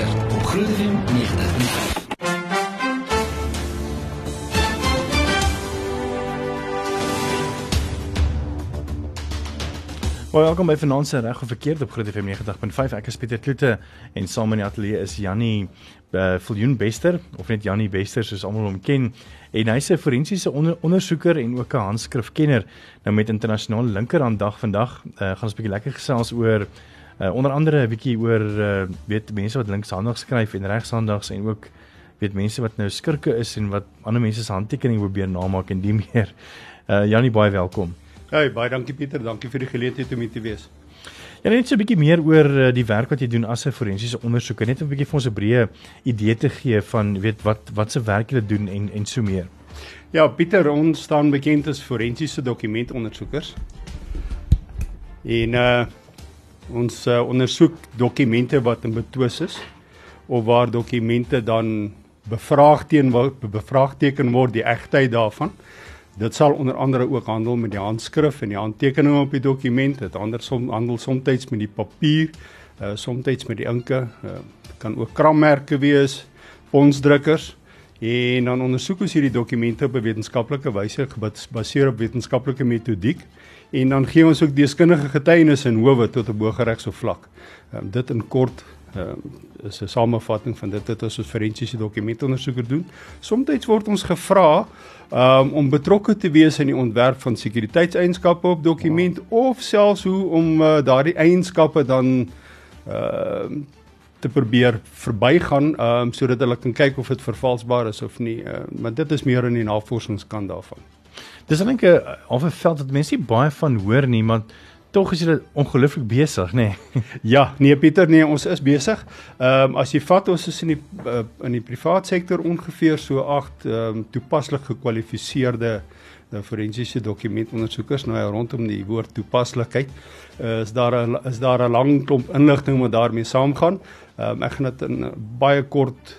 verkeerd op Groot FM 90.5. Baie welkom by Vanaand se reg of verkeerd op Groot FM 90.5. Ek is Pieter Kloete en saam in die ateljee is Jannie uh, Viljoen Bester of net Jannie Bester soos almal hom ken. En hy's 'n forensiese onder, ondersoeker en ook 'n handskrifkenner. Nou met internasionale linkerhanddag vandag uh, gaan ons 'n bietjie lekker gesels oor uh, onder andere 'n bietjie oor uh, weet mense wat linkshandig skryf en regshandigs en ook weet mense wat nou skurke is en wat ander mense se handtekeninge probeer namaak en die meer. Uh, Jannie baie welkom. Hey, baie dankie Pieter, dankie vir die geleentheid om hier te wees. Ja, net so 'n bietjie meer oor uh, die werk wat jy doen as 'n forensiese ondersoeker, net 'n bietjie vir ons 'n breë idee te gee van weet wat wat se werk jy doen en en so meer. Ja, Pieter, ons staan bekend as forensiese dokumentondersoekers. En uh ons uh, ondersoek dokumente wat in betwis is of waar dokumente dan bevraagteken word, bevraagteken word die egtheid daarvan. Dit sal onder andere ook handel met die handskrif en die handtekening op die dokument. Dit ander som handel soms met die papier, uh soms met die inke. Uh kan ook krammerke wees, ponsdrukkers. En dan ondersoek ons hierdie dokumente op 'n wetenskaplike wyse gebaseer op wetenskaplike metodiek en dan gee ons ook deskundige getuienis in howe tot 'n bogeregso vlak. Um, dit in kort um, is 'n samevatting van dit wat ons as forensiese dokumentondersoeker doen. Somstyds word ons gevra um, om betrokke te wees in die ontwerp van sekuriteitseienskappe op dokument wow. of selfs hoe om uh, daardie eienskappe dan uh, te probeer verbygaan um, sodat hulle kan kyk of dit vervalsbaar is of nie. Uh, maar dit is meer in die navorsingskant daarvan. Dis eintlik 'n half 'n veld wat mense nie baie van hoor nie, maar Tog is jy ongelooflik besig, nê? Nee. ja, nee Pieter, nee, ons is besig. Ehm um, as jy vat ons is in die uh, in die privaat sektor ongeveer so 8 ehm um, toepaslik gekwalifiseerde nou forensiese dokumentondersoekers nou rondom die woord toepaslikheid. Uh, is daar 'n is daar 'n lang klomp inligting wat daarmee saamgaan. Ehm um, ek gaan dit in baie kort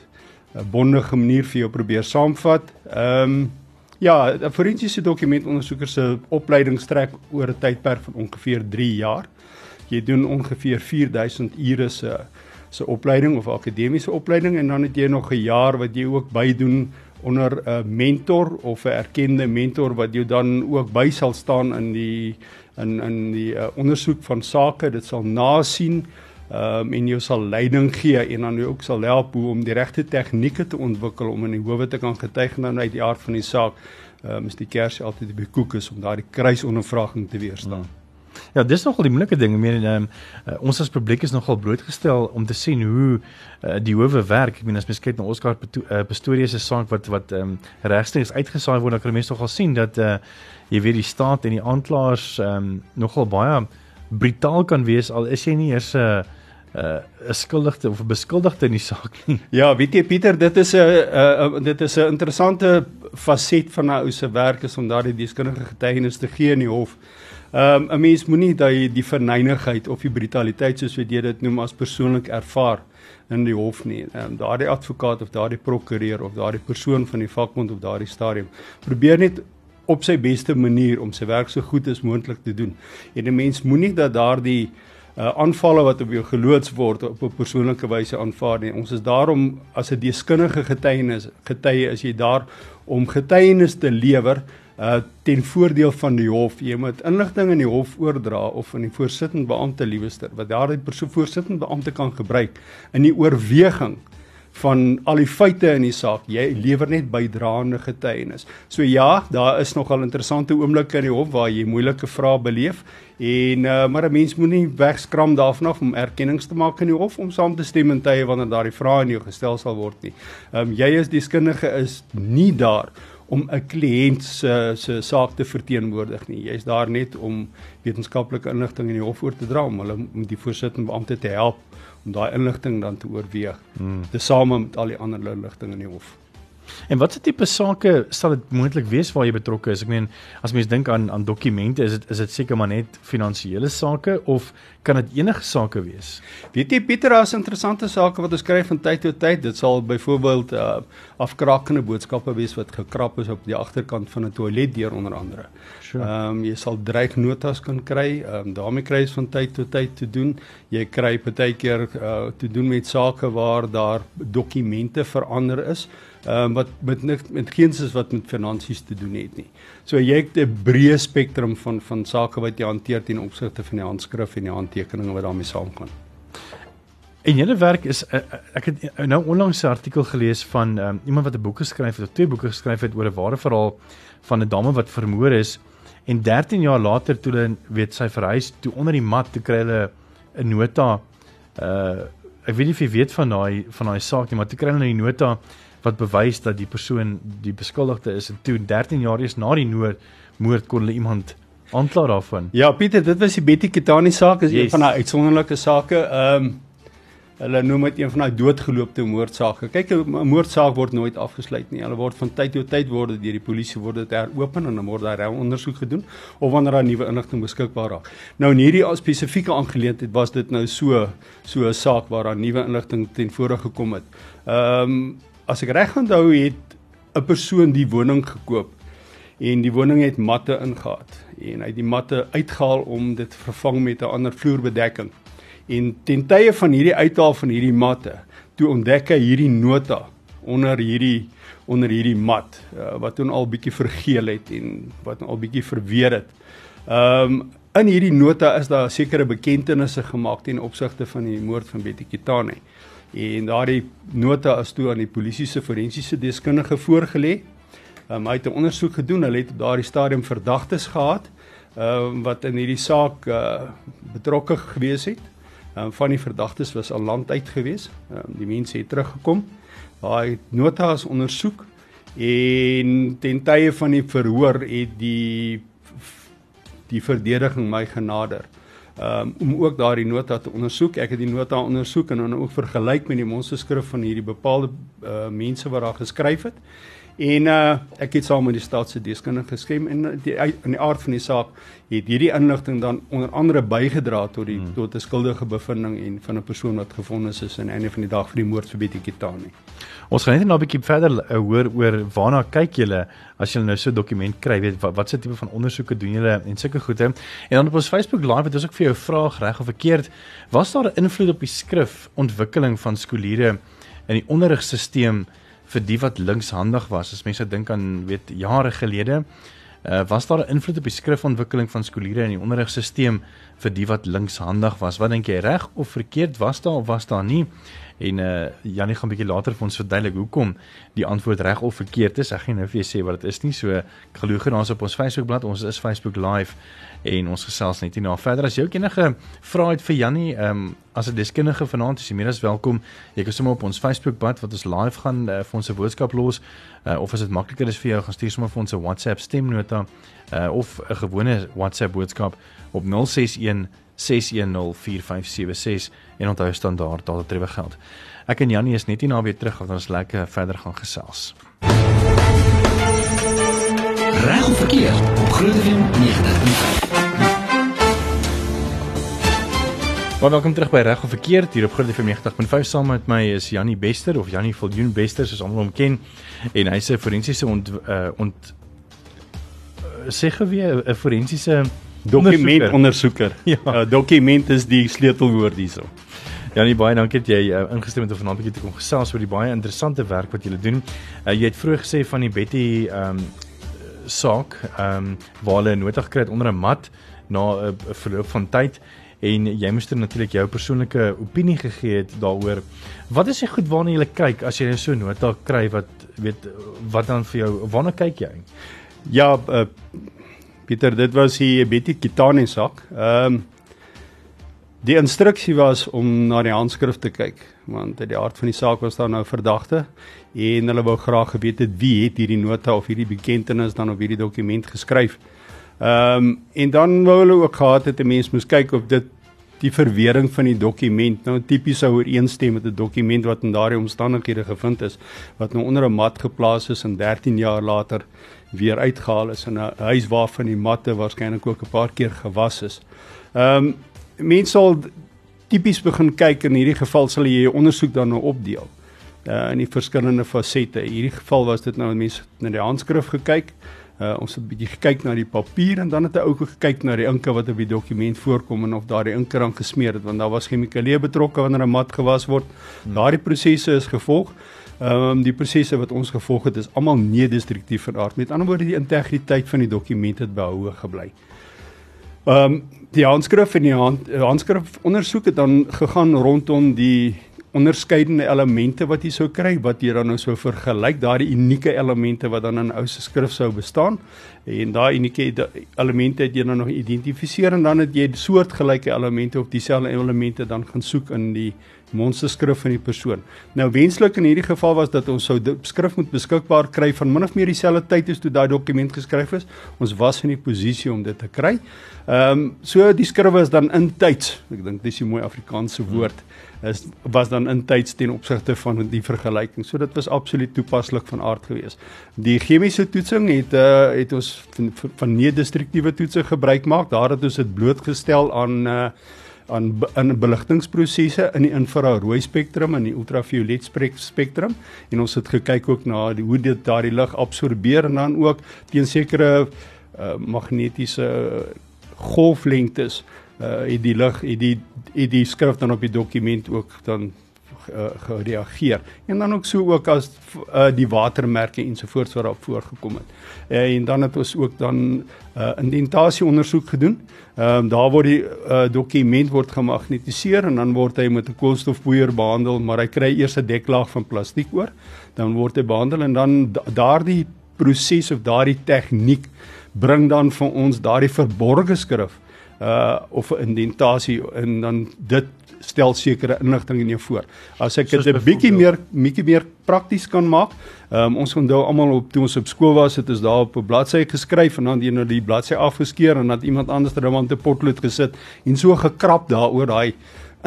'n bondige manier vir jou probeer saamvat. Ehm um, Ja, 'n forensiese dokumentondersoeker se opleiding strek oor 'n tydperk van ongeveer 3 jaar. Jy doen ongeveer 4000 ure se se opleiding of akademiese opleiding en dan het jy nog 'n jaar wat jy ook bydoen onder 'n mentor of 'n erkende mentor wat jou dan ook by sal staan in die in in die uh, ondersoek van sake. Dit sal nasien ehm um, en jy sal leiding gee en dan jy ook sal help hoe om die regte tegnieke te ontwikkel om in die howe te kan getuig nou uit die aard van die saak. Ehm um, is die kers altyd die koek is om daardie kruisondervraging te weerstaan. Ja. Ja, dis nogal die moeilike ding. Ek meen um, uh, ons as publiek is nogal blootgestel om te sien hoe uh, die howe werk. Ek meen as mens kyk na Oscar Pistorius se saak wat wat um, regstreeks uitgesaai word, dan kan mense nogal sien dat uh, jy weet die staat en die aanklaers um, nogal baie brutaal kan wees al is jy nie eers 'n uh, uh, of 'n beskuldigde in die saak nie. Ja, weet jy Pieter, dit is 'n uh, dit is 'n interessante faset van 'n ou se werk is om daardie deskundige getuienis te gee in die hof. Ehm um, 'n mens moenie jy die verneinigheid of die brutaliteit soos wat jy dit noem as persoonlik ervaar in die hof nie. Ehm um, daardie advokaat of daardie prokureur of daardie persoon van die vakbond op daardie stadium probeer net op sy beste manier om sy werk so goed as moontlik te doen. En 'n mens moenie dat daardie uh, aanvalle wat op jou geloods word op 'n persoonlike wyse aanvaar nie. Ons is daarom as 'n deskundige getuienis getuie is jy daar om getuienis te lewer uh ten voordeel van die hof. Jy moet inligting in die hof oordra of aan die voorsittende beampte liewester wat daardie persoon voorsittende beampte kan gebruik in die oorweging van al die feite in die saak. Jy lewer net bydraende getuienis. So ja, daar is nogal interessante oomblikke in die hof waar jy moeilike vrae beleef en uh, maar 'n mens moenie wegskram daarvan af om erkennings te maak in die hof om saam te stem in tye wanneer daardie vrae in jou gestel sal word nie. Ehm um, jy as deskundige is nie daar om 'n kliënt se se saak te verteenwoordig nie. Jy's daar net om wetenskaplike inligting in die hof oor te dra om hulle om die voorsittende beampte te help om daai inligting dan te oorweeg. Hmm. Tesame met al die ander inligting in die hof. En watse tipe sake sal dit moontlik wees waar jy betrokke is? Ek meen, as mens dink aan aan dokumente, is dit is dit seker maar net finansiële sake of kan dit enige sake wees? Weet jy Pieter, daar's interessante sake wat ons kry van tyd tot tyd. Dit sal byvoorbeeld uh, afkrakende boodskappe wees wat gekrap is op die agterkant van 'n toilet deur onder andere. Sure. Ehm um, jy sal dreignotas kan kry. Ehm um, daarmee kry jy van tyd tot tyd te doen. Jy kry partykeer uh, te doen met sake waar daar dokumente verander is. Ehm um, wat met niks met geens is wat met finansies te doen het nie. So jy het 'n breë spektrum van van sake wat jy hanteer ten opsigte van die handskrif en die handtekeninge wat daarmee saamgaan. En julle werk is uh, ek het nou onlangs 'n artikel gelees van um, iemand wat 'n boek geskryf het, of twee boeke geskryf het oor 'n ware verhaal van 'n dame wat vermoor is en 13 jaar later toe hulle weet sy verhuis toe onder die mat toe kry hulle 'n nota uh ek weet nie of jy weet van daai van daai saak nie, maar toe kry hulle 'n nota wat bewys dat die persoon die beskuldigde is en toe 13 jaar eens na die noord moord kon hulle iemand aankla daarvan. Ja, Pieter, dit was die Betty Kitani saak, is yes. Een van daai uitsonderlike sake. Ehm um, hulle noem dit een van daai doodgeloopte moordsake. Kyk, 'n moordsaak word nooit afgesluit nie. Hulle word van tyd tot tyd word deur die polisie word dit heropen en dan word daar 'n ondersoek gedoen of wanneer daar nuwe inligting beskikbaar raak. Nou in hierdie spesifieke aangeleentheid was dit nou so so 'n saak waar daar nuwe inligting ten vore gekom het. Ehm um, as ek reg onthou het 'n persoon die woning gekoop en die woning het matte ingehaat en hy het die matte uitgehaal om dit vervang met 'n ander vloerbedekking. En ten tye van hierdie uithaal van hierdie matte, toe ontdek hy hierdie nota onder hierdie onder hierdie mat uh, wat toen al bietjie vergeel het en wat al bietjie verweer het. Ehm um, in hierdie nota is daar sekere bekendtenisse gemaak ten opsigte van die moord van Betty Kitane. En daardie nota is toe aan die polisie se forensiese deskundige voorgelê. Um, hy het 'n ondersoek gedoen. Hulle het op daardie stadium verdagtes gehad um, wat in hierdie saak uh, betrokke gewees het. Um, van die verdagtes was al land uit gewees. Um, die mense het teruggekom. Daai nota is ondersoek en ten tye van die verhoor het die die verdediging my genader um, om ook daardie nota te ondersoek. Ek het die nota ondersoek en dan ook vergelyk met die monsterskrif van hierdie bepaalde uh, mense wat daar geskryf het. En uh, ek het saam met die staatse deskundige geskem en die in die aard van die saak het hierdie inligting dan onder andere bygedra tot die hmm. tot 'n skuldige bevinding en van 'n persoon wat gefonnis is aan die einde van die dag vir die moord vir Betty Kitani. Ons gaan net nou 'n bietjie verder uh, hoor oor waarna kyk julle as julle nou so 'n dokument kry, weet wat watse tipe van ondersoeke doen julle en sulke goede. En dan op ons Facebook live het ons ook vir jou vraag reg of verkeerd, was daar 'n invloed op die skrif ontwikkeling van skooliere in die onderrigstelsel vir die wat linkshandig was? As mense dink aan weet jare gelede, uh, was daar 'n invloed op die skrifontwikkeling van skooliere in die onderrigstelsel vir die wat linkshandig was? Wat dink jy reg of verkeerd was daar of was daar nie? En uh Janie gaan 'n bietjie later vir ons verduidelik hoekom die antwoord reg of verkeerd is. Ek gaan nou vir jou sê wat dit is nie. So ek glo gaan ons op ons Facebookblad. Ons is Facebook live en ons gesels net hierna verder. As jy enige vrae het vir Janie, ehm um, as 'n deskundige vanaand is jy meer as welkom. Jy kan sommer op ons Facebookblad wat ons live gaan uh, vir ons 'n boodskap los uh, of as dit makliker is vir jou, gaan stuur sommer vir ons 'n WhatsApp stemnota uh, of 'n gewone WhatsApp boodskap op 061 6104576 en onthou standaard daar terwyl geld. Ek en Janie is net nie naby terug want ons lekker verder gaan gesels. Reg of verkeerd op Groot FM 90.5. Maar welkom terug by Reg of Verkeerd hier op Groot FM 90.5 saam met my is Janie Bester of Janie Viljoen Bester soos almal hom ken en hy's 'n forensiese ont uh, ont uh, sê geweer 'n forensiese dokumentondersoeker. Ja, uh, dokument is die sleutelwoord hierso. Janie baie dankie dat jy uh, ingestem het om vanaand 'n bietjie te kom gesels oor die baie interessante werk wat jy doen. Uh, jy het vroeër gesê van die Betty ehm um, saak ehm um, waar hulle nodig gekry het onder 'n mat na 'n uh, verloop van tyd en jy moes dan natuurlik jou persoonlike opinie gegee het daaroor. Wat is die goed waarna jy kyk as jy so 'n nota kry wat weet wat dan vir jou waarna kyk jy? Ja, uh, Pieter, dit was die Betty Kitani saak. Ehm um, die instruksie was om na die handskrif te kyk want uit die aard van die saak was daar nou verdagte en hulle wou graag geweet het wie het hierdie nota of hierdie bekendtenis dan op hierdie dokument geskryf. Ehm um, en dan wou hulle ook gehad het 'n mens moes kyk of dit die verwering van die dokument. Nou tipies sou ooreenstem met 'n dokument wat in daardie omstandighede gevind is wat nou onder 'n mat geplaas is en 13 jaar later weer uitgehaal is in 'n huis waarvan die matte waarskynlik ook 'n paar keer gewas is. Ehm um, mense sal tipies begin kyk in hierdie geval sal jy 'n ondersoek dan nou opdeel uh, in die verskillende fasette. In hierdie geval was dit nou mense na die handskrif gekyk. Uh, ons het 'n bietjie gekyk na die papier en dan het hy ook gekyk na die inke wat op die dokument voorkom en of daardie inke dan gesmeer het want daar was chemikalieë betrokke wanneer 'n mat gewas word. Hmm. Daardie prosesse is gevolg. Ehm um, die prosesse wat ons gevolg het is almal nie destruktief van aard. Met ander woorde die integriteit van die dokument het behoue gebly. Ehm um, die handskrif en die hand, handskrif ondersoek het dan gegaan rondom die onderskeidende elemente wat jy sou kry wat jy dan nou sou vergelyk daardie unieke elemente wat dan in ou se skrif sou bestaan en daai unieke elemente het jy dan nog identifiseer en dan het jy soortgelyke elemente of dieselfde elemente dan gaan soek in die monsterskrif van die persoon. Nou wenslik in hierdie geval was dat ons sou skrif moet beskikbaar kry van min of meer dieselfde tyd as toe daai dokument geskryf is. Ons was in die posisie om dit te kry. Ehm um, so die skrif is dan in tyds. Ek dink dis 'n mooi Afrikaanse woord. Is was dan in tyds ten opsigte van die vergelyking. So dit was absoluut toepaslik van aard geweest. Die chemiese toetsing het uh, het ons van, van nie-destruktiewe toetse gebruik maak. Daar het ons dit blootgestel aan uh, aan in beligtingprosesse in die infrarooi spektrum en die ultraviolet spektrum en ons het gekyk ook na die, hoe dit daardie lig absorbeer en dan ook teen sekere uh, magnetiese golflengtes uh het die lig het die het die skrif dan op die dokument ook dan uh, gereageer en dan ook so ook as uh, die watermerke ensovoorts wat daar voorgekom het. Uh, en dan het ons ook dan 'n uh, indentasie ondersoek gedoen. Ehm um, daar word die uh, dokument word gemagnetiseer en dan word hy met 'n koolstofboeier behandel, maar hy kry eers 'n deklaag van plastiek oor. Dan word hy behandel en dan daardie proses of daardie tegniek bring dan vir ons daardie verborgde skrif uh of 'n indentasie en dan dit stel sekere inligting in jou voor. As ek dit 'n bietjie meer bietjie meer prakties kan maak. Um, ons onthou almal op toe ons op skool was, het ons daar op 'n bladsy geskryf en dan jy nou die bladsy afgeskeer en dan iemand anders het dan 'n potlood gesit en so gekrap daaroor daai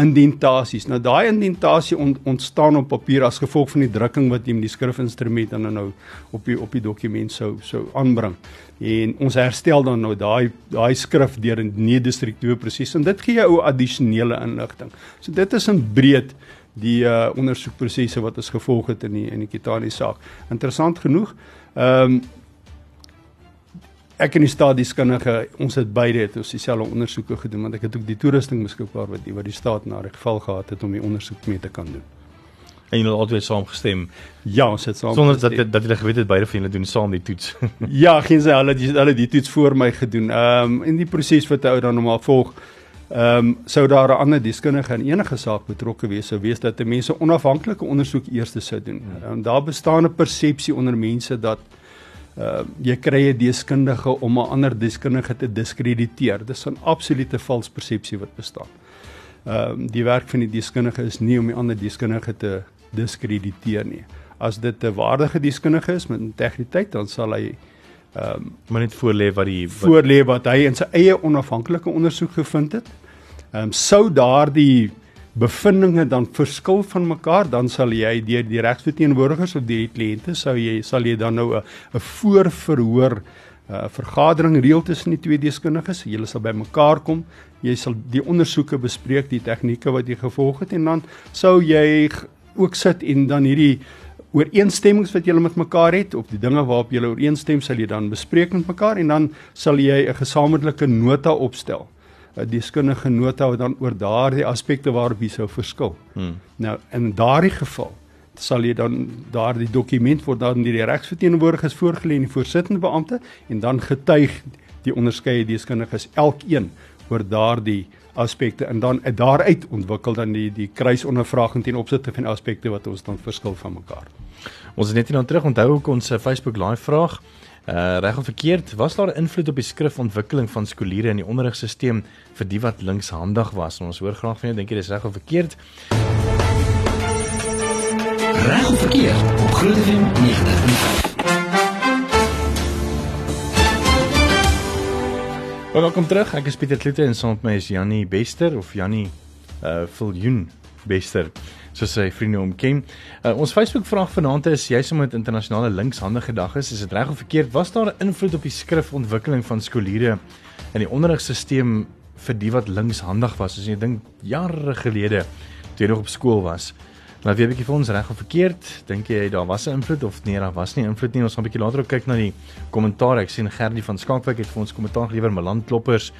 indentasies. Nou daai indentasie ont, ontstaan op papier as gevolg van die drukking wat jy met die skrifinstrument dan nou op die op die dokument sou sou aanbring. En ons herstel dan nou daai daai skrif deur 'n nie-destruktiewe proses en dit gee jou addisionele inligting. So dit is in breed die uh, ondersoekprosesse wat ons gevolg het in die in die Kitani saak. Interessant genoeg, ehm um, ek en die staatskundige ons het beide het ons dieselfde ondersoeke gedoen want ek het ook die toerusting beskikbaar wat die wat die staat na die geval gehad het om die ondersoek mee te kan doen. En julle het altyd saamgestem. Ja, ons het saam sonder dat dat julle geweet het beide van julle doen saam die toets. ja, geen se hulle hulle die toets voor my gedoen. Ehm um, in die proses wat ou dan normaal volg Ehm um, sou daar 'n ander deskundige in enige saak betrokke wees sou wees dat mense onafhanklike ondersoek eers sou doen. En um, daar bestaan 'n persepsie onder mense dat uh jy kry 'n deskundige om 'n ander deskundige te diskrediteer. Dis 'n absolute vals persepsie wat bestaan. Ehm uh, die werk van die deskundige is nie om die ander deskundige te diskrediteer nie. As dit 'n waardige deskundige is met integriteit, dan sal hy ehm um, maar net voorlê wat die wat, voorlê wat hy in sy eie onafhanklike ondersoek gevind het. Ehm um, sou daardie bevindinge dan verskil van mekaar, dan sal jy deur die regsverteenwoordigers of die kliënte sou jy sal jy dan nou 'n 'n voorverhoor 'n uh, vergadering reël tussen die twee deskundiges. Julle sal by mekaar kom. Jy sal die ondersoeke bespreek, die tegnieke wat jy gevolg het en dan sou jy ook sit en dan hierdie ooreenstemmings wat julle met mekaar het of die dinge waarop julle ooreenstem sal jy dan bespreek met mekaar en dan sal jy 'n gesamentlike nota opstel deskundige nota wat dan oor daardie aspekte waarop jy sou verskil. Hmm. Nou in daardie geval sal jy dan daardie dokument word dan deur die regsverteenwoordigers voorgelê aan die voorsittende beampte en dan getuig die onderskeie deskundiges elkeen oor daardie aspekte en dan daaruit ontwikkel dan die die kruisondervraging ten opsigte van aspekte wat ons dan verskil van mekaar. Ons het net hier dan terug onthou ook ons eh, Facebook live vraag Uh reg of verkeerd, was daar 'n invloed op die skrifontwikkeling van skooliere in die onderrigstelsel vir die wat linkshandig was? Ons hoor graag van jou, dink jy dis reg of verkeerd? Reg of verkeerd? Op Groot FM 90.5. Welkom terug. Ek is Pieter Kloete en saam met my is Jannie Bester of Jannie uh Viljoen Bester soos sy vriende hom ken. Uh, ons Facebook vraag vanaand is jy sommer met internasionale linkshandige dag is, is dit reg of verkeerd? Was daar 'n invloed op die skrifontwikkeling van skooliere in die onderrigstelsel vir die wat linkshandig was? As jy dink jare gelede toe jy nog op skool was. Maar wie 'n bietjie vir ons reg of verkeerd? Dink jy daar was 'n invloed of nee, daar was nie invloed nie. Ons gaan 'n bietjie later ook kyk na die kommentaar. Ek sien Gerdie van Skankwyk het vir ons kommentaar gelewer met landkloppers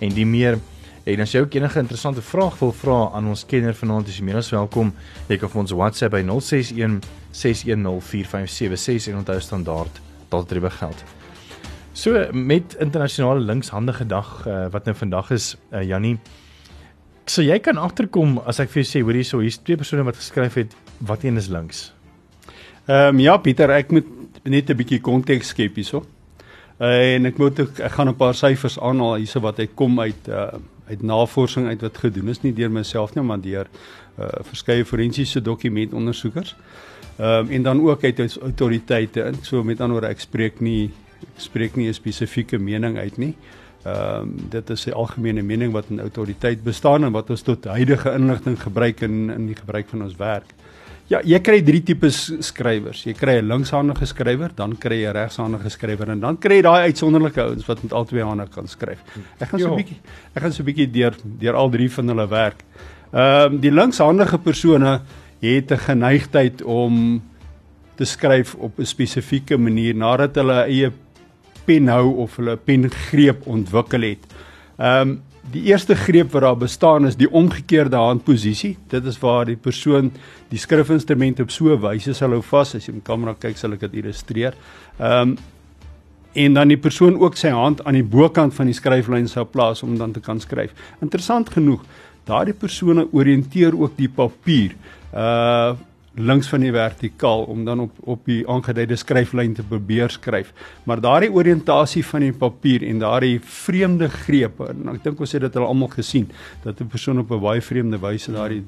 en die meer En as jy ook enige interessante vraag wil vra aan ons kenner vanaand, is jy meer as welkom. Jy kan vir ons WhatsApp by 061 610 4576 en onthou standaard dalk geld. So met internasionale linkshandige dag uh, wat nou vandag is, uh, Jannie. So jy kan agterkom as ek vir jou sê, hoor hierso, hier's twee persone wat geskryf het wat een is links. Ehm um, ja, Pieter, ek moet net 'n bietjie konteks skep hierso. Uh, en ek moet ook, ek gaan 'n paar syfers aanhaal hierso wat uit kom uit uh, uit navorsing uit wat gedoen is nie deur myself nie maar deur uh, verskeie forensiese dokumentondersoekers. Ehm um, en dan ook uit autoriteite in. So met ander woorde ek spreek nie ek spreek nie 'n spesifieke mening uit nie. Ehm um, dit is 'n algemene mening wat in autoriteit bestaan en wat ons tot huidige inligting gebruik in in die gebruik van ons werk. Ja, jy kry drie tipes skrywers. Jy kry 'n linkshandige skrywer, dan kry jy 'n regshandige skrywer en dan kry jy daai uitsonderlike ouens wat met albei hande kan skryf. Ek gaan so 'n bietjie ek gaan so 'n bietjie deur deur al drie van hulle werk. Ehm um, die linkshandige persone het 'n geneigtheid om te skryf op 'n spesifieke manier nadat hulle eie pen hou of hulle pengreep ontwikkel het. Ehm um, Die eerste greep wat daar bestaan is die omgekeerde handposisie. Dit is waar die persoon die skrifinstrument op so 'n wyse sal hou vas. As jy met kamera kyk, sal ek dit illustreer. Ehm um, en dan die persoon ook sy hand aan die bokant van die skryflyn sou plaas om dan te kan skryf. Interessant genoeg, daardie persone orienteer ook die papier uh links van die vertikaal om dan op op die aangeduide skryflyn te probeer skryf. Maar daardie oriëntasie van die papier en daardie vreemde grepe en ek dink ons het dit al almal gesien dat 'n persoon op 'n baie vreemde wyse daardie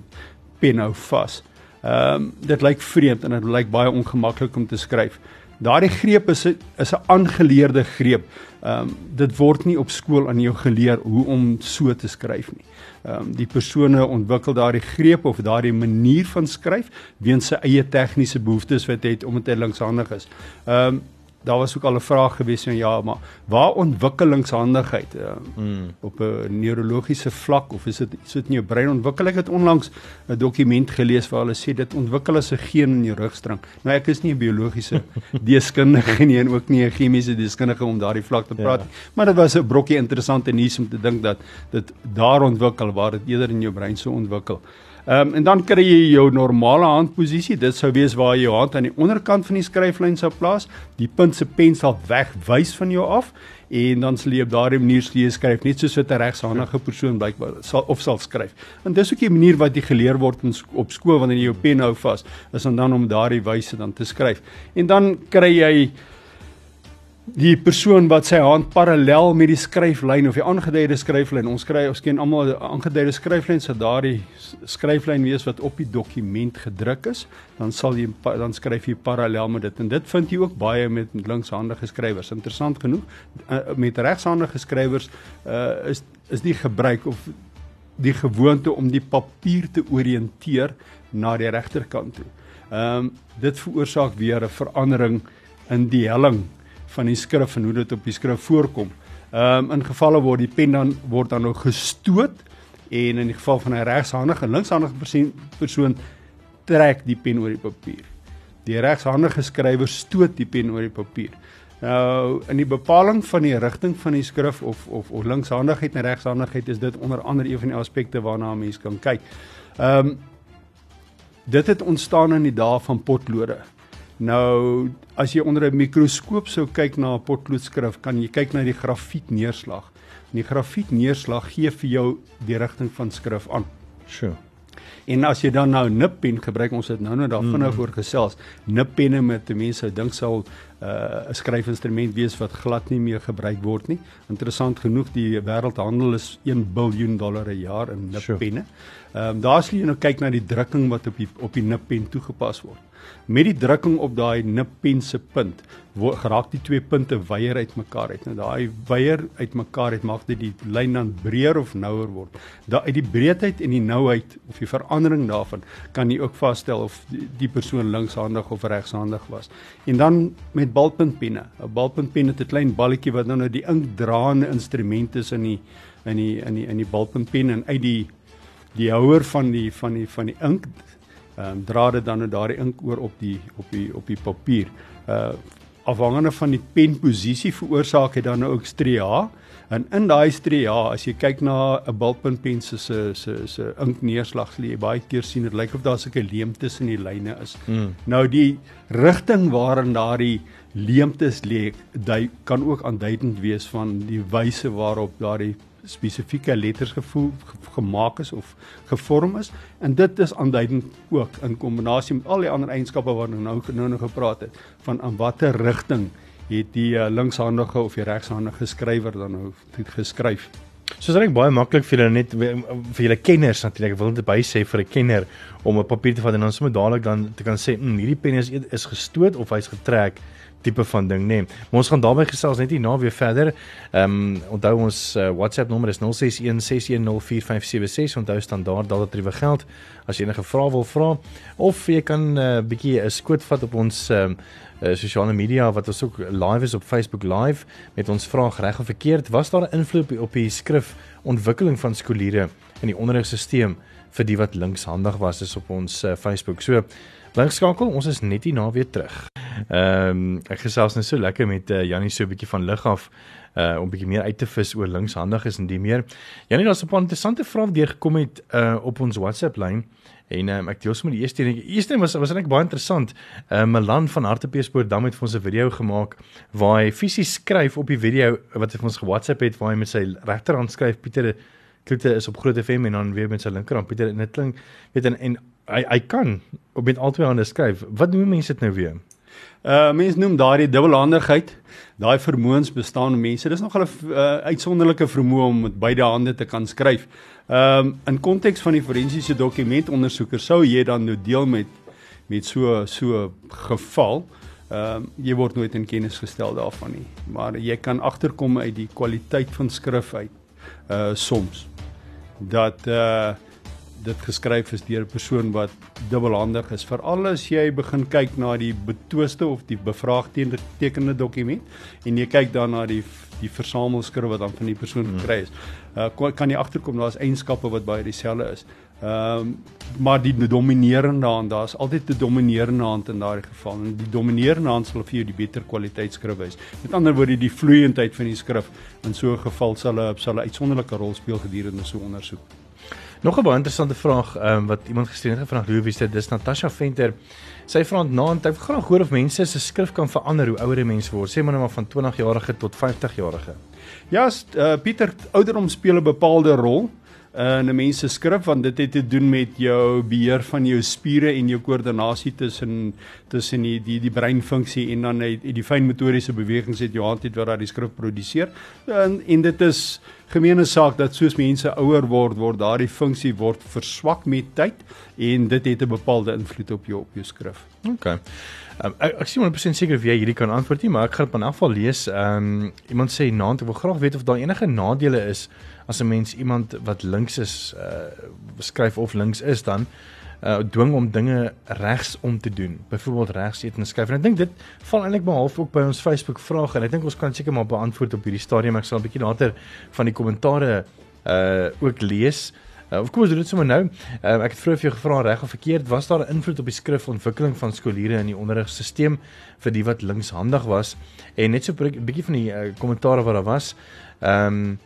pen hou vas. Ehm um, dit lyk vreemd en dit lyk baie ongemaklik om te skryf. Daardie greep is 'n is 'n aangeleerde greep. Ehm um, dit word nie op skool aan jou geleer hoe om so te skryf nie ehm um, die persone ontwikkel daardie greep of daardie manier van skryf weens sy eie tegniese behoeftes wat het om dit linkshandig is. Ehm um, daar was ook al 'n vraag gewees van ja, maar waar ontwikkelingshandigheid uh, mm. op 'n neurologiese vlak of is dit iets wat in jou brein ontwikkel? Ek het onlangs 'n dokument gelees waar hulle sê dit ontwikkel as 'n geen in jou rugstring. Nou ek is nie 'n biologiese deskundige nie en ook nie 'n chemiese deskundige om daardie vlak te praat ja. nie, maar dit was 'n brokkie interessante nuus om te dink dat dit daar ontwikkel waar dit eerder in jou brein sou ontwikkel. Ehm um, en dan kry jy jou normale handposisie. Dit sou wees waar jy jou hand aan die onderkant van die skryflyn sou plaas. Die punt se pen sal wegwys van jou af en dan sal jy op daardie manier skryf net soos wat 'n regshandige persoon blykbaar sal of sal skryf. En dis ook die manier wat jy geleer word in, op skool wanneer jy jou pen hou vas, is om dan om daardie wyse dan te skryf. En dan kry jy die persoon wat sy hand parallel met die skryflyn of die aangeduide skryflyn ons kry ons ken almal aangeduide skryflyn so daardie skryflyn wees wat op die dokument gedruk is dan sal jy dan skryf jy parallel met dit en dit vind jy ook baie met linkshandige skrywers interessant genoeg uh, met regshandige skrywers uh, is is die gebruik of die gewoonte om die papier te orienteer na die regterkant toe. Ehm um, dit veroorsaak weer 'n verandering in die helling van die skrif en hoe dit op die skrif voorkom. Ehm um, in gevalle waar die pen dan word dan nou gestoot en in die geval van 'n regshandige en linkshandige persoon trek die pen oor die papier. Die regshandige skrywer stoot die pen oor die papier. Nou in die bepaling van die rigting van die skrif of of of linkshandigheid en regshandigheid is dit onder andere een van die aspekte waarna 'n mens kan kyk. Ehm um, dit het ontstaan in die dae van potlode. Nou as jy onder 'n mikroskoop sou kyk na 'n potloodskrif, kan jy kyk na die grafiet neerslag. En die grafiet neerslag gee vir jou die rigting van skrif aan. Sjoe. En as jy dan nou nippen gebruik, ons het nou nou daar vinnig mm. oor gesels. Nippenne met mense dink sal uh, 'n uh, skryfinstrument wees wat glad nie meer gebruik word nie. Interessant genoeg, die wêreldhandel is 1 miljard dollar per jaar in nippenne. Ehm um, daar sien jy nou kyk na die drukking wat op die op die nippen toegepas word. Met die drukking op daai nippen se punt, geraak die twee punte weier uitmekaar uit. Nou daai weier uitmekaar uit maak dit die lyn dan breër of nouer word. Daai uit die breedheid en die nouheid of die verandering daarvan kan jy ook vasstel of die, die persoon linkshandig of regshandig was. En dan met balpuntpenne. 'n Balpuntpen het 'n klein balletjie wat nou nou die inkdraande instrument is in die in die in die in die balpuntpen en uit die die houer van die van die van die ink ehm um, dra dit dan nou daardie ink oor op die op die op die papier. Uh afhangende van die penposisie veroorsaak dit dan nou ook stria en in daai stria as jy kyk na 'n balpuntpen se se se se inkneerslag sal jy baie keer sien dit lyk of daar sulke leemtes in die lyne is. Mm. Nou die rigting waarin daardie leemtes lê, dit kan ook aanduidend wees van die wyse waarop daardie spesifieke letters gevoel gemaak is of gevorm is en dit is aanduidend ook in kombinasie met al die ander eienskappe waarna nou nou nou gepraat het van aan watter rigting het die uh, linkshandige of die regshandige skrywer dan nou geskryf. So dit is baie maklik vir julle net vir julle kenners natuurlik. Ek wil net bysê vir 'n kenner om 'n papier te vat en dan sommer dadelik dan te kan sê, "Mmm, hierdie pen is is gestoot of hy's getrek." Tipe van ding nê. Nee. Maar ons gaan daarby gesels net hierna weer verder. Ehm um, onthou ons uh, WhatsApp nommer is 0616104576. Onthou standaard daar dat dit geld as jy enige vrae wil vra of jy kan 'n uh, bietjie 'n skoot vat op ons ehm um, uh, sosiale media wat ons ook live is op Facebook live met ons vraag reg of verkeerd. Was daar 'n invloed op die skrif ontwikkeling van skooliere in die onderrigstelsel vir die wat linkshandig was is op ons uh, Facebook. So Linkskakel, ons is net hier na weer terug. Ehm um, ek gesels net so lekker met uh, Jannie so 'n bietjie van lig af uh om 'n bietjie meer uit te vis oor linkshandig is en die meer. Jannie, daar's 'n paar interessante vrae wat deurgekom het uh op ons WhatsApp lyn. En um, ek deel sommer die eerste een. Die eerste een was was eintlik baie interessant. Uh Milan van Hartbeespoort dam het vir ons 'n video gemaak waar hy fisies skryf op die video wat hy vir ons ge-WhatsApp het waar hy met sy regterhand skryf Pieter Kloete is op Groot FM en dan weer met sy linkerhand Pieter en dit klink weet en, en hy hy kan met albei hande skryf. Wat noem mense dit nou weer? Uh mense noem daardie dubbelhandigheid. Daai vermoëns bestaan in mense. Dis nog 'n uh, uitsonderlike vermoë om met beide hande te kan skryf. Ehm um, in konteks van die forensiese dokumentondersoeker sou jy dan nou deel met met so so geval. Ehm um, jy word nooit in kennis gestel daarvan nie. Maar jy kan agterkom uit die kwaliteit van skrif uit. Uh soms dat uh dit geskryf is deur 'n persoon wat dubbelhandig is. Veral as jy begin kyk na die betwiste of die bevraagtekende dokument en jy kyk dan na die die versamelskrif wat dan van die persoon hmm. gekry is. Uh kan jy agterkom daar's eienskappe wat baie dieselfde is. Ehm um, maar die dominerende hand, daar's altyd 'n dominerende hand in daardie geval en die dominerende hand sal vir jou die beter kwaliteit skrif wees. Met ander woorde die vloeiendheid van die skrif in so 'n geval sal 'n sal 'n uitsonderlike rol speel gedurende so 'n ondersoek. Nog 'n baie interessante vraag um, wat iemand gestuur het gevra hoe wie dit is Natasha Venter. Sy vra naand ek graag hoor of mense se skrif kan verander hoe ouer mense word. Sê maar net maar van 20 jarige tot 50 jarige. Ja, uh, Pieter ouderdom speel 'n bepaalde rol in 'n mens se skrif want dit het te doen met jou beheer van jou spiere en jou koördinasie tussen tussen die die die breinfunksie en dan die, die fynmotoriese bewegings het jou hand het wat daardie skrif produseer. En en dit is gemeene saak dat soos mense ouer word, word daardie funksie word verswak met tyd en dit het 'n bepaalde invloed op jou op jou skrif. OK. Um, ek ek sien 100% seker of jy hierdie kan antwoord nie, maar ek gaan dit in elk geval lees. Ehm um, iemand sê naand ek wil graag weet of daar enige nadele is as 'n mens iemand wat links is uh skryf of links is dan uh dwing om dinge regs om te doen. Byvoorbeeld regs eet en skryf. En ek dink dit val eintlik behalwe ook by ons Facebook vrae en ek dink ons kan seker maar beantwoord op hierdie stadium. Ek sal 'n bietjie later van die kommentare uh ook lees. Uh, of kom ons doen dit sommer nou. Uh, ek het vroeër vir jou gevra reg of verkeerd, was daar 'n invloed op die skrifontwikkeling van skooliere in die onderrigstelsel vir die wat linkshandig was? En net so 'n bietjie van die kommentare uh, wat daar was. Ehm um,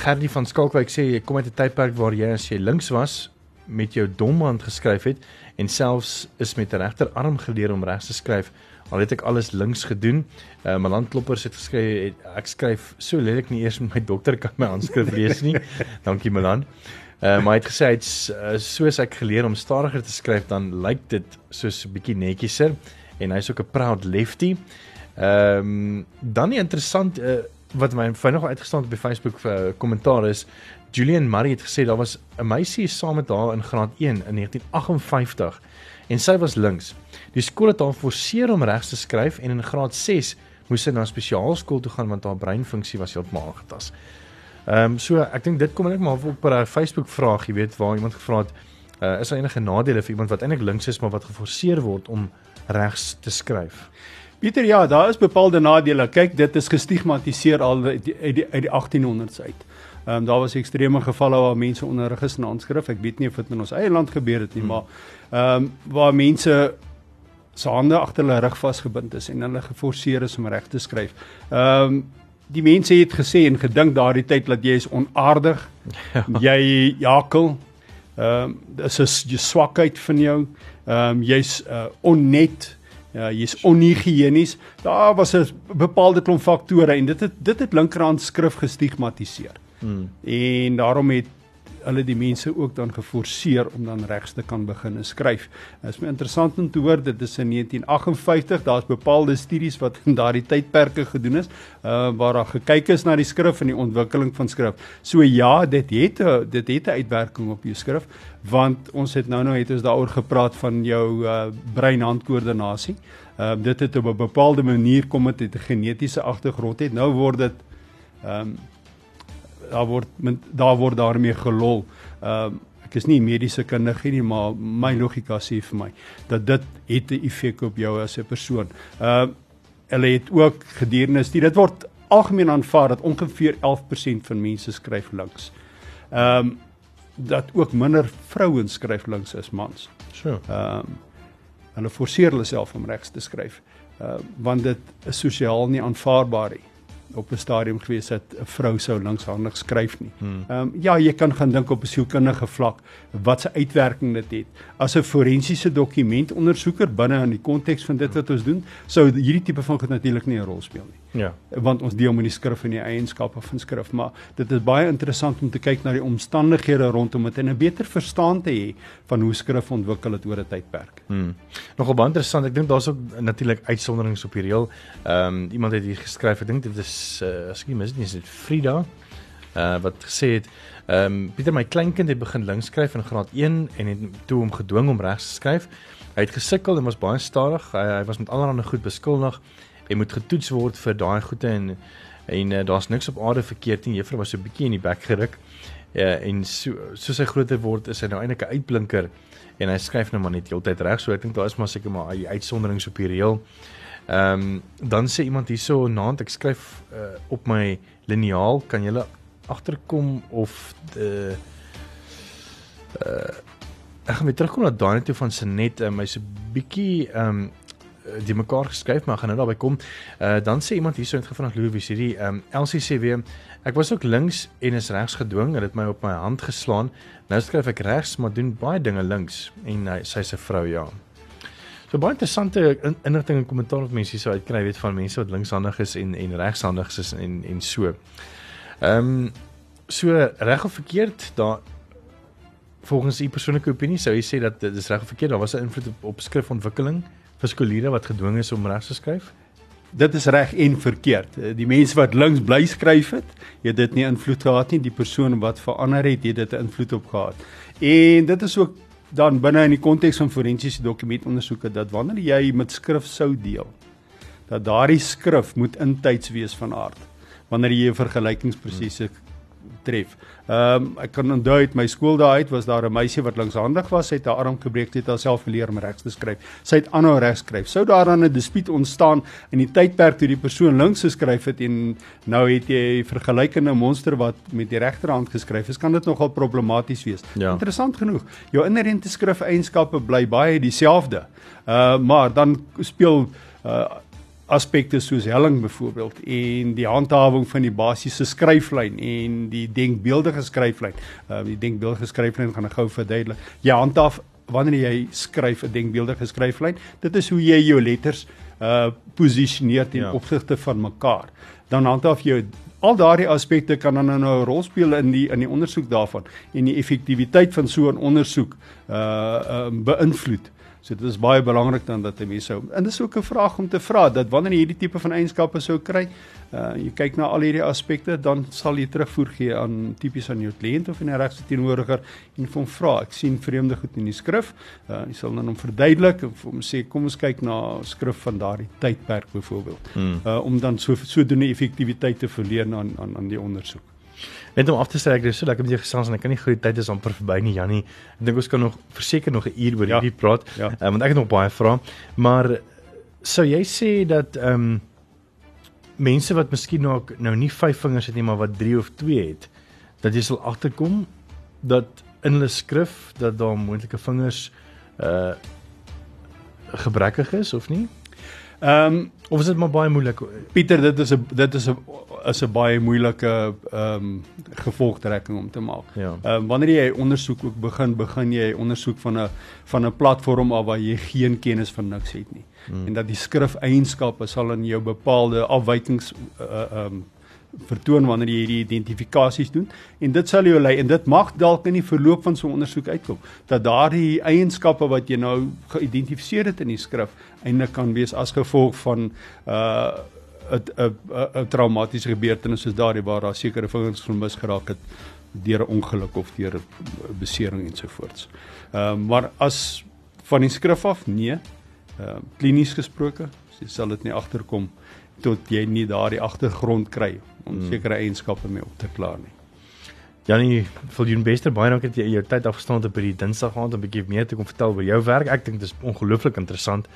Gerdie van Skalkwyk sê jy kom uit 'n tydperk waar jy as jy links was met jou domhand geskryf het en selfs is met 'n regterarm geleer om regs te skryf. Al het ek alles links gedoen. Uh, my landkloppers het geskryf ek skryf so lelik nie eers met my dokter kan my handskrif lees nie. Dankie Milan. Uh, maar hy het gesê hy het uh, soos ek geleer om stadiger te skryf dan lyk dit soos 'n bietjie netjieser en hy's ook 'n proud lefty. Ehm um, dan 'n interessant uh, wat my vinnig uitgestaan op die Facebook uh, kommentaar is Julian Murray het gesê daar was 'n meisie saam met haar in graad 1 in 1958 en sy was links. Die skool het haar geforseer om regs te skryf en in graad 6 moes sy na spesiaalskool toe gaan want haar breinfunksie was heeltemal aangetast. Ehm um, so ek dink dit kom net maar op 'n Facebook vraag, jy weet, waar iemand gevra het, uh, is daar enige nadele vir iemand wat eintlik links is maar wat geforseer word om regs te skryf? Pieter, ja, daar is bepaalde nadele. Kyk, dit is gestigmatiseer al uit die uit die, uit die 1800s uit. Ehm um, daar was ekstreme gevalle waar mense onderrig is in aanskrif. Ek weet nie of dit in ons eie land gebeur het nie, hmm. maar ehm um, waar mense se hande agter hulle rug vasgebind is en hulle geforseer is om reg te skryf. Ehm um, die mense het gesê en gedink daardie tyd dat jy is onaardig. Ja. Jy jakel. Ehm um, dis is jy swakheid van jou. Ehm um, jy's uh, onnet. Ja, jy's onhygiënies. Daar was 'n bepaalde klomp faktore en dit het dit het linkerhand skrif gestigmatiseer. Hmm. En daarom het hulle die mense ook dan geforseer om dan regs te kan begin skryf. Dit is my interessant om te hoor dit is in 1958, daar's bepaalde studies wat in daardie tydperke gedoen is, uh waar daar gekyk is na die skrif en die ontwikkeling van skrif. So ja, dit het a, dit het 'n uitwerking op jou skrif want ons het nou nou het ons daaroor gepraat van jou uh brein-handkoördinasie. Ehm uh, dit het op 'n bepaalde manier kom dit 'n genetiese agtergrond het. Nou word dit ehm um, daar word daar word daarmee gelol. Ehm uh, ek is nie mediese kundige nie, maar my logika sê vir my dat dit het 'n effek op jou as 'n persoon. Ehm uh, hulle het ook gedurende die dit word algemeen aanvaar dat ongeveer 11% van mense skryf links. Ehm um, dat ook minder vrouens skryf links as mans. So. Ehm um, hulle forceer hulle self om regs te skryf. Ehm uh, want dit is sosiaal nie aanvaarbaar nie op 'n stadium gewees het 'n vrou sou linkshandig skryf nie. Hmm. Ehm um, ja, jy kan gaan dink op 'n sielkundige vlak wat se uitwerking dit het. As 'n forensiese dokumentondersoeker binne in die konteks van dit wat ons doen, sou hierdie tipe van goed natuurlik nie 'n rol speel nie. Ja. Want ons deel met die skrif en die eienskappe van skrif, maar dit is baie interessant om te kyk na die omstandighede rondom dit en 'n beter verstaan te hê van hoe skrif ontwikkel het oor 'n tydperk. Hmm. Nogal baie interessant. Ek dink daar's ook natuurlik uitsonderings op die reël. Ehm um, iemand het hier geskryf, ek dink dit is uh, as ek nie mis nie, is dit Frida uh wat gesê het ehm um, Pieter my kleinkind het begin links skryf in graad 1 en het toe hom gedwing om regs te skryf. Hy het gesukkel en was baie stadig. Hy, hy was met allerlei goed beskuldig en moet getoets word vir daai goede en en uh, daar's niks op aarde verkeerd nie. Juffrou was so 'n bietjie in die bek geruk. Ja uh, en so soos hy groter word is hy nou eintlik 'n uitblinker en hy skryf nou maar net heeltyd reg. So ek dink daar is maar seker maar uitsonderings op die reël. Ehm um, dan sê iemand hierso naand ek skryf uh, op my liniaal kan jy agterkom of de uh ek gaan weer terugkom na daai toe van Senet en my so bietjie ehm um, die mekaar geskryf maar gaan nou daarby kom. Uh dan sê iemand hierso het gevra Louis hierdie ehm um, weer ek was ook links en is regs gedwing en dit my op my hand geslaan. Nou skryf ek regs maar doen baie dinge links en uh, sy se vrou ja. So baie interessante inligting en kommentaar wat mense hierso uitkry weet van mense wat linkshandig is en en regshandig is en en so. Ehm um, so reg of verkeerd daar volgens u persoonlike opinie sou jy sê dat dit is reg of verkeerd daar was 'n invloed op, op skrifontwikkeling vir skoliere wat gedwing is om regs te skryf? Dit is reg en verkeerd. Die mense wat links bly skryf het, het dit nie invloed gehad nie. Die persoon wat verander het, het dit 'n invloed op gehad. En dit is ook dan binne in die konteks van forensiese dokumentondersoeke dat wanneer jy met skrif sou deel dat daardie skrif moet intyds wees van aard wanneer jy 'n vergelykingsprosesse tref. Ehm um, ek kan onthou uit my skool daai uit was daar 'n meisie wat linkshandig was, sy het haar arm gebreek, het haarself geleer om regs te skryf. Sy het aanhou reg skryf. Sou daar dan 'n dispuut ontstaan in die tydperk toe die persoon links geskryf het en nou het jy 'n vergelykende monster wat met die regterhand geskryf het, kan dit nogal problematies wees. Ja. Interessant genoeg. Jou inherente skrifeienskappe bly baie dieselfde. Uh maar dan speel uh aspekte soos helling byvoorbeeld en die handhawing van die basiese skryflyn en die denkbeeldige skryflyn. Uh die denkbeeldige skryflyn gaan ek gou verduidelik. Jy handhaaf wanneer jy skryf 'n denkbeeldige skryflyn, dit is hoe jy jou letters uh posisioneer ten ja. opsigte van mekaar. Dan handhaaf jy al daardie aspekte kan dan nou 'n rol speel in die in die ondersoek daarvan en die effektiwiteit van so 'n ondersoek uh, uh beïnvloed. So dit is baie belangrik dan dat 'n mens sou en dis ook 'n vraag om te vra dat wanneer jy hierdie tipe van eienskappe sou kry, uh jy kyk na al hierdie aspekte, dan sal jy terugvoer gee aan tipies aan jou kliënt of 'n regse teenoordiger en hom vra, ek sien vreemde goed in die skrif. Uh jy sal dan hom verduidelik en vir hom sê kom ons kyk na skrif van daardie tydperk byvoorbeeld. Hmm. Uh om dan so sodoende effektiwiteit te verleen aan aan aan die ondersoek. Net om af te sê ek is so lekker met jou gesels en ek kan nie glo die tyd is amper verby nie Jannie. Ek dink ons kan nog verseker nog 'n uur oor ja. hierdie praat. Ja. Uh, want ek het nog baie vrae. Maar sou jy sê dat ehm um, mense wat miskien nou nou nie 5 vingers het nie maar wat 3 of 2 het dat jy sal agterkom dat in hulle skrif dat daar moontlike vingers uh gebrekkig is of nie? Ehm um, of is dit maar baie moeilik? Pieter, dit is 'n dit is 'n is 'n baie moeilike ehm um, gevolgtrekking om te maak. Ja. Ehm ja. um, wanneer jy ondersoek ook begin, begin jy ondersoek van 'n van 'n platform af waar jy geen kennis van niks het nie. Hmm. En dat die skrifeienskappe sal in jou bepaalde afwykings uh, ehm uh, um, vertoon wanneer jy hierdie identifikasies doen en dit sal jou lei en dit mag dalk in die verloop van so 'n ondersoek uitkom dat daardie eienskappe wat jy nou geïdentifiseer het in die skrif eintlik kan wees as gevolg van uh 'n 'n traumatiese gebeurtenis soos daardie waar daar sekere vingers vermis geraak het deur 'n ongeluk of deur 'n besering ensovoorts. Ehm uh, maar as van die skrif af nee. Ehm uh, klinies gesproke, jy sal dit nie agterkom tot jy nie daardie agtergrond kry om hmm. sekere eienskappe mee op te klaar nie. Janie, vir jou beste baie dankie dat jy jou tyd afgestaan het op hierdie Dinsdag aand om 'n bietjie meer te kom vertel oor jou werk. Ek dink dit is ongelooflik interessant.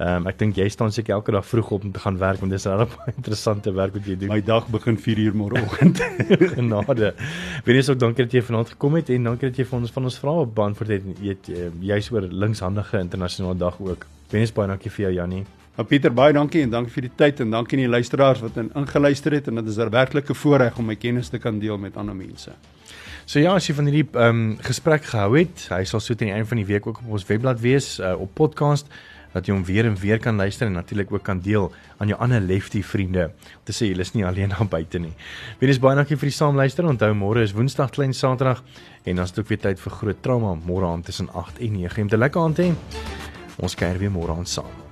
Ehm um, ek dink jy staan seker elke dag vroeg op om te gaan werk want dis 'n baie interessante werk wat jy doen. My dag begin 4:00 môreoggend. Genade. Wees ook dankie dat jy vanaand gekom het en dankie dat jy vir ons van ons vrae beantwoord het. Jy ehm, jy's oor linkshandige internasionale dag ook. Wees baie dankie vir jou Jannie. Nou Pieter, baie dankie en dankie vir die tyd en dankie aan die luisteraars wat ingeluister het en dit is 'n werklike voorreg om my kennis te kan deel met ander mense. So ja, as jy van hierdie ehm um, gesprek gehou het, hy sal so teen die einde van die week ook op ons webblad wees uh, op podcast dat jy hom weer en weer kan luister en natuurlik ook kan deel aan jou ander lefty vriende om te sê jy is nie alleen daar buite nie. Wees baie dankie vir die saamluister. Onthou môre is Woensdag klein Saterdag en dan is dit ook weer tyd vir groot trauma môre aand tussen 8 en 9. Jy moet 'n lekker aand hê. Ons kuier weer môre aand saam.